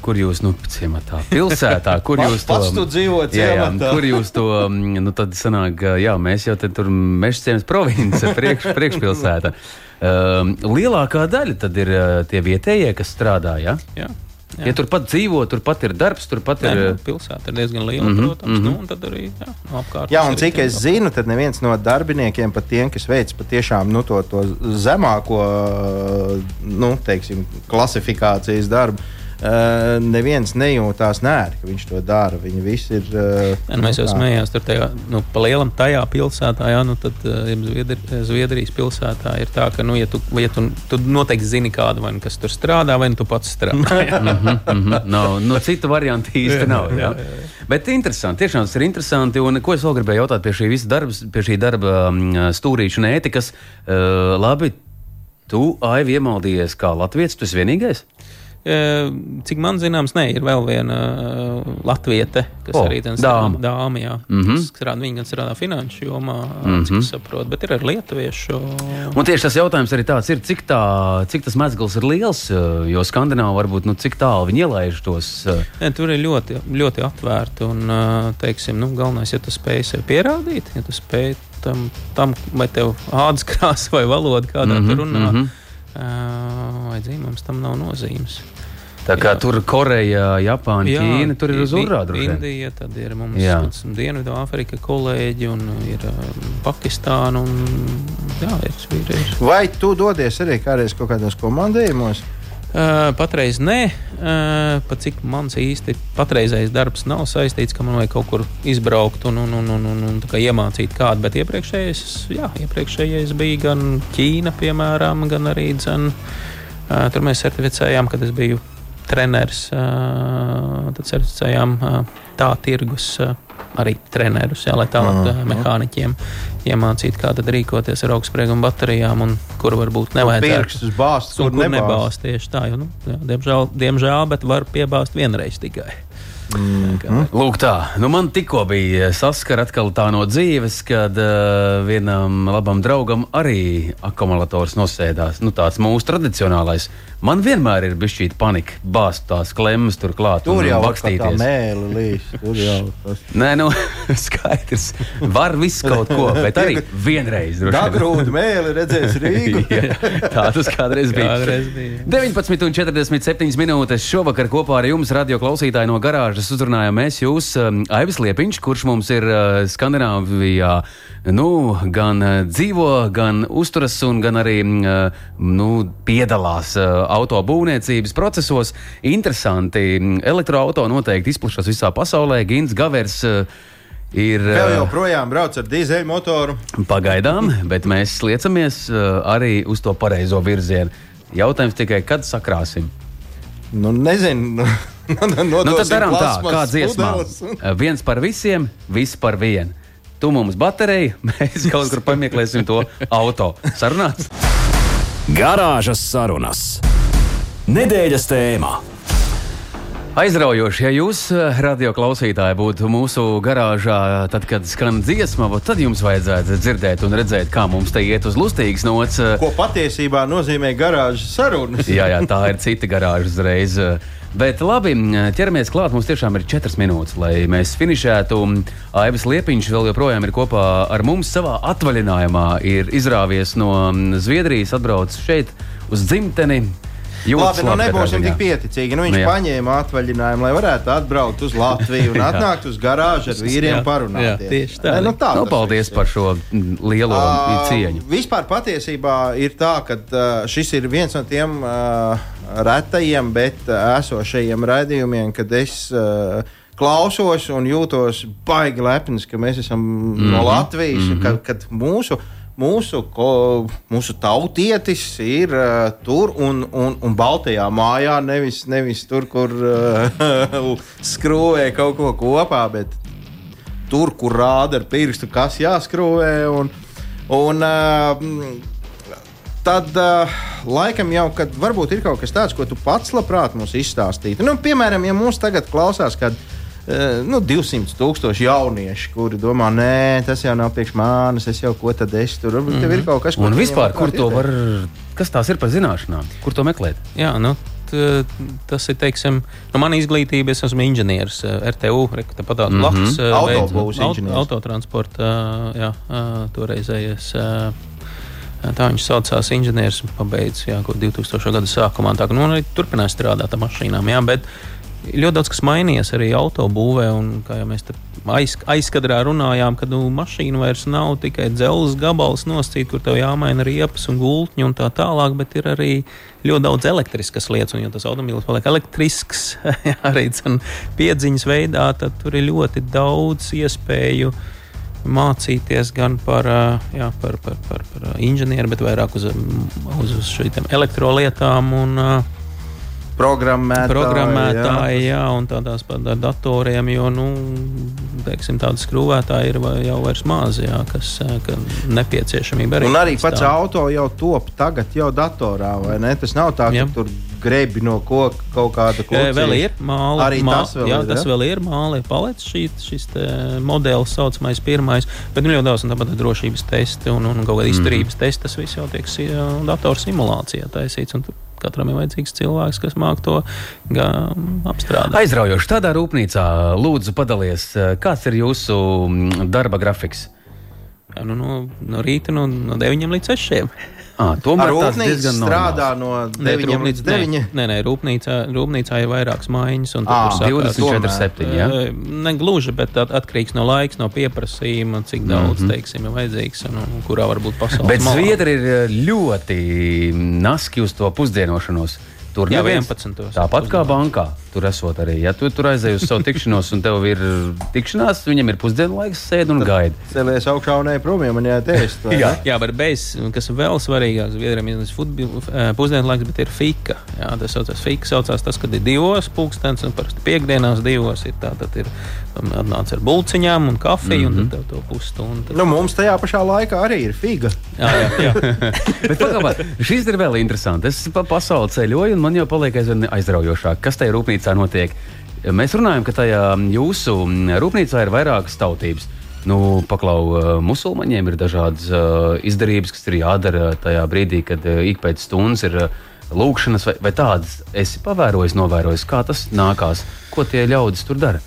kur jūs, nu, ciematā, pilsētā, kur jūs to pats tu dzīvo Jā, jā, kur jūs to, nu, tad sanāk, jā, mēs jau te tur mežciemas province, priekš, priekšpilsēta. Um, lielākā daļa tad ir uh, tie vietējie, kas strādā, ja? Jā, Ja turpat dzīvo, turpat ir darbs, turpat ir. nu, pilsēta ir diezgan liela, mm Mhm, -hmm, protams, mhm. mm -hmm. nu, un tad arī jā, no apkārt. Jā, un cik es zinu, tad neviens no darbiniekiem, pat tiem, kas veic patiešām nu, to, to zemāko nu, teiksim, klasifikācijas darbu, uh, neviens nejūtās nērti, ka viņš to dara. Viņi visi ir. Uh, Ja, nu, mēs jau smējāmies tur tajā, nu, pa lielam tajā pilsētā, jā, nu, tad uh, Zviedri, Zviedrijas pilsētā ir tā, ka, nu, ja tu, ja tu, tu noteikti zini kādu, vai nu, kas tur strādā, vai nu tu pats strādā. jā. Mhm, mhm. Nav, no citu variantu īsti nav. Jā. Bet interesanti, tiešām tas ir interesanti. Un ko es vēl gribēju jautāt pie šī visa darba, pie šī darba mm, stūrīša un ētikas? Uh, labi, Tu, Aivi, iemaldījies kā latviečs, tu esi vienīgais? Eh, Cik man zināms, nē, ir vēl viena uh, latviete, kas O, arī tāda dāma. dāma, jā, mm -hmm. strādā, viņa gan strādā finanšu jomā, mm. -hmm. cik saprotu, bet ir arī lietuviešu. Un tieši tas jautājums arī tāds ir, cik, tā, cik tas mezgls ir liels, eh, jo Skandināvā varbūt nu, cik tālu viņi ielaiž tos. eh, Ne, tur ir ļoti, ļoti atvērti. Un, teiksim, nu, galvenais, ja tu spēj sev pierādīt, ja tu spēj tam, tam vai tev ādas krāsa vai valoda, kādā mm -hmm, tu runā, mm -hmm. vai dzīvums tam nav nozīmes. Tā kā Jā. tur Koreja, Japāna, Ķīna, tur ir uz urādu. Indija, tad ir mums Jā. Dienvidu Āfrika kolēģi un ir um, Pakistāna. Un, jā, ir, ir, ir. Vai tu dodies arī kādreiz kaut kādos komandējumos? Uh, patreiz nē, uh, pat cik mans īsti patreizējais darbs nav saistīts, ka man vajag kaut kur izbraukt un, un, un, un, un, un kā iemācīt kādu. Bet iepriekšējais, jā, iepriekšējais bija gan Ķīna, piemēram, gan arī dzen, uh, tur mēs certificējām, kad es biju treneris. Tad certificējām uh, tā tirgus. Arī trenerus, jā, lai tālāk uh, mehāniķiem iemācītu, kā tad rīkoties ar augstsprieguma baterijām, un kur varbūt nevajadzētu Pirkstus bāzt, Un kur kur nebāzt. nebāzt tieši tā, jo, nu, jā, diemžēl, diemžēl, bet var piebāzt vienreiz tikai. Mm. Lūk, tā. Nu, man tikko bija saskara atkal tā no dzīves, kad uh, vienam labam draugam arī akumulators nosēdās. Nu, tāds mūsu tradicionālais. Man vienmēr ir bijis šī panika, bāzt tās klemmas turklāt. Tur un jau tā bakstīties. mēlī līdz. Tur jau tas. Nē, nu, skaidrs. Var visu kaut ko, bet arī vienreiz. Dagrūda mēlī redzēs Rīgu. Jā, tā tas kādreiz bija. Kādreiz bija. 19,47 minūtes šovakar kopā ar jums, radio klausītāji no garāžas, uzrunājām mēs jūs, um, Aivis Liepiņš, kurš mums ir uh, Skandināvijā. Nu, gan uh, dzīvo, gan uzturas, un gan arī uh, nu, piedalās uh, autobūvniecības procesos. Interesanti. Elektroautorāti noteikti izplatās visā pasaulē. Gins Gavers uh, ir. Vēl joprojām brauc ar dīzeļmotoru. Pagaidām, bet mēs sliecamies uh, arī uz to pareizo virzienu. Jautājums tikai, kad sakrāsim? Nu, nezinu. Nu, tad darām tā, kā dziesmā. Viens par visiem, viss par vienu. Tu mums bateriju, mēs kaut kur pamieklēsim to auto. Sarunāts? Garāžas sarunas. Nedēļas tēmā. Aizraujoši, ja jūs, uh, radio klausītāji, būtu mūsu garāžā, tad, kad skan dziesma, tad jums vajadzētu dzirdēt un redzēt, kā mums te iet uz lustīgas nots. uh, Ko patiesībā nozīmē garāžas sarunas? Jā, jā, tā ir cita garāža uzreiz. Bet labi, ķeramies klāt. Mums tiešām ir četras minūtes, lai mēs finišētu. Aivis Liepiņš vēl joprojām ir kopā ar mums savā atvaļinājumā. Ir izrāvies no Zviedrijas, atbraucis šeit uz dzimteni. Labi, nu nebūsim tik pieticīgi. Nu, viņš Nu, jā. paņēma atvaļinājumu, lai varētu atbraukt uz Latviju un atnākt uz garāžu ar vīriem parunāties. jā, tieši tā. Nu, tā Nu, paldies par šo lielo Ā, cieņu. Vispār patiesībā ir tā, ka uh, šis ir viens no tiem uh, retajiem, bet uh, esošajiem raidījumiem, kad es uh, klausos un jūtos baigi lepns, ka mēs esam mm -hmm. no Latvijas, mm -hmm. kad, kad mūsu. Mūsu, ko, mūsu tautietis ir uh, tur un, un, un Baltijā mājā, nevis, nevis tur, kur uh, skrūvē kaut ko kopā, bet tur, kur rāda ar pirkstu, kas jāskrūvē. Un, un, uh, tad uh, laikam jau, kad varbūt ir kaut kas tāds, ko tu pats labprāt mums izstāstītu. Nu, piemēram, ja mums tagad klausās kāds. Uh, nu, 200 tūkstoši jaunieši, kuri domā, nē, tas jau nav priekš manis, es jau ko tad es tur. Varbūt tev ir kaut kas, ko Un vispār, kur to var, kas tās ir par zināšanām? Kur to meklēt? Jā, nu, t- tas ir, teiksim, nu, mana izglītība. Es esmu inženieris uh, RTU, tāpat Mhm. mm -hmm. Autotransporta, uh, jā, uh, toreizējais. Uh, Tā viņš saucās inženieris, pabeigts jā, kaut 2000. gada sākumā. Tā, nu, arī turpināja strādāt ar mašīnām. Jā, bet ļoti daudz kas mainījies arī autobūvē. Un, kā jau mēs aiz, aizkadrā runājām, ka nu, mašīna vairs nav tikai dzelzs gabals noscīt, kur tev jāmaina riepas un gultņi un tā tālāk, bet ir arī ļoti daudz elektriskas lietas. Un, ja tas automobilis paliek elektrisks, arī piedziņas veidā, tad tur ir ļoti daudz iespēju mācīties gan par, jā, par, par, par, par inženieru, bet vairāk uz, uz, uz šīm elektrolietām. Un, ā, Programmētāji. programmētāji, jā. jā, un tādās pat ar datoriem, jo, nu, teiksim, tādi skrūvētāji ir jau vairs maz, jā, kas ka nepieciešamība arī. Un arī pats pastāv. auto jau top tagad jau datorā, vai ne? Tas nav tā, ka Jā. tur grebi no koka kaut kāda Eh, klucīša. Vēl ir māla. Arī mā, tas vēl jā, ir, tas ja? vēl ir māla, palicis šī, šis modelis, saucamais pirmais. Bet nu, ļoti daudz un tāpat drošības testi un, un kaut kāda izturības mm. testi. Tas viss jau tiek si- datorsimulācijā taisīts. un Katram ir vajadzīgs cilvēks, kas māk to apstrādāt. Aizraujoši tādā rūpnīcā, lūdzu, padalies, kāds ir jūsu mm, darba grafiks? Nu, no, no rīta no, no 9 līdz 6. À, tomēr diezgan strādā no 9 līdz 9. Nē, nē, rūpnīcā, rūpnīcā ir vairākas maiņas. sākās- 24, 7. Ja? Ne gluži, bet at, atkarīgs no laika, no pieprasījuma, cik daudz mm -hmm. teiksim, ir vajadzīgs un, un kurā var būt pasaules Bet. Zviedri ir ļoti naski uz to pusdienošanos. Tur neviens- 11. Tāpat kā bankā. Tur esot arī. Ja tu tur aizej uz savu tikšanos, un tev ir tikšanās, viņam ir pusdienu laiks, sēdi un gaida. Celies augšā un ej prom, ja man vai Jā. Jā, bet bez, kas ir vēl svarīgāk, Zviedrijam ir nevis pusdienu laiks, bet ir fika. Jā, tas saucās fika, saucās tas, kad ir divos pulkstenis, un parasti piekdienās divos ir tā, tad ir atnāc ar bulciņām un kafiju, mm -hmm. un tad tev to pusstundu. tad- Nu, mums tajā pašā laikā arī ir figa. Jā, jā, jā. Bet pagaidām, šis ir vēl interesants. Es pa pasauli ceļoju, un man jau paliek aizvien aizraujošāk, kas tajā rūpnīcā notiek. Mēs runājam, ka tajā jūsu rūpnīcā ir vairākas tautības. Nu, paklau, eh, musulmaņiem ir dažādas uh, izdarības, kas ir jādara tajā brīdī, kad uh, ik pēc stundas ir lūkšanas vai, vai tādas. Es pavēroju, novērojis, kā tas nākās, ko tie ļaudis tur dara.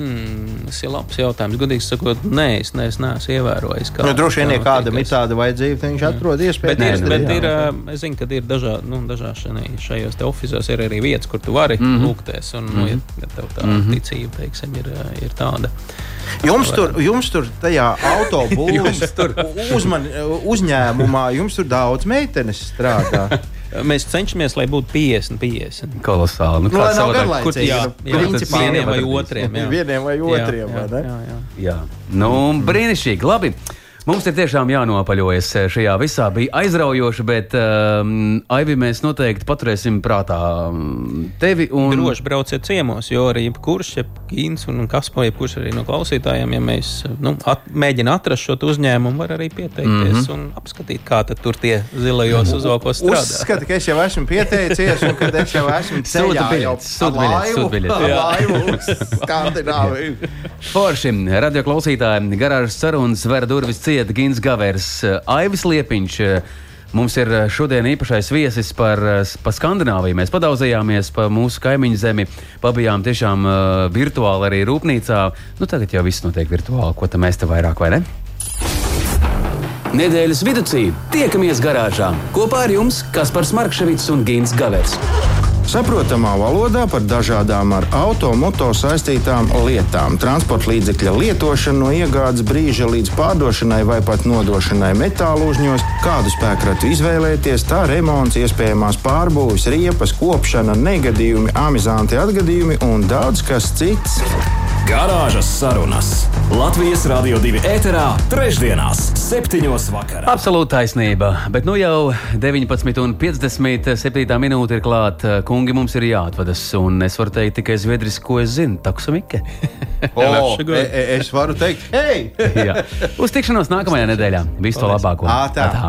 Hmm, tas ir labs jautājums. Godīgi sakot, nē, es, ne, es neesmu ievērojis. Kā, Nu, droši vien, ja kā kādam ir tāda vajadzība, viņš atrod iespēju. Bet, Nē, ir, nu, bet jā. ir, ā, es zinu, ka ir dažādi, nu, šajā- šajos te oficiālos ir arī vietas, kur tu vari mm -hmm. lūgties. Un, nu, ja, ja tev tā mm -hmm. ticība, teiksim, ir, ir tāda. Jums tur, jums tur tajā autobūvēs uzman, uzņēmumā, jums tur daudz meitenes strādā. Mēs cenšamies, lai būtu 50, 50. Kolosāli. Nu, Nu, lai kāds nav savādāk- garlaicīgi. jā, jā, principā vieniem vai otriem. Jā. Vieniem vai otriem, jā, vai ne? jā, jā. Jā, nu, brīnišķīgi. Labi. Mums ir tiešām jānopaļojas šajā visā. Bija aizraujoši, bet um, Aivi mēs noteikti paturēsim prātā um, tevi. Un... Droši brauciet ciemos, jo arī jebkurš, jebkīns un kas pa jebkurš arī no klausītājiem, ja mēs nu, at, mēģinām atrast šo uzņēmumu, var arī pieteikties mm. -hmm. un apskatīt, kā tad tur tie zilajos uzvalkos strādā. Uzskata, ka es jau esmu pieteicies, un ka es jau esmu ceļā jau Skandināviju. Forši radio klausītājiem garāžas sarunas ver durvis cieta Gins Gavers, Aivis Liepiņš. Mums ir šodien īpašais viesis par, par Skandināviju. Mēs padaudzījāmies pa mūsu kaimiņu zemi, pabijām tiešām uh, virtuāli arī rūpnīcā. Nu, tagad jau viss notiek virtuāli. Ko tam mēs te vairāk vai ne? Nedēļas vidū tiekamies garāžā kopā ar jums Kaspars Markevits un Gins Gavers. Saprotamā valodā par dažādām ar automoto saistītām lietām, transporta līdzekļa lietošanu no iegādes brīža līdz pārdošanai vai pat nodošanai metālu uzņos, kādu spēkratu izvēlēties, tā remonts, iespējamās pārbūves, riepas, kopšana, negadījumi, amizanti atgadījumi un daudz kas cits. Garāžas sarunas Latvijas Rādio 2 ēterā, trešdienās, septiņos vakarā. Absolūti taisnība. Bet nu jau 19,57 minūte ir klāta. Kungi, mums ir jāatvadas. Un es varu teikt tikai zviedriski, ko es zinu. Taksamike. O, Labs e, e, es varu teikt, hei! Uz tikšanos nākamajā nedēļā. Visu to labāko. Ā, tā. Atā.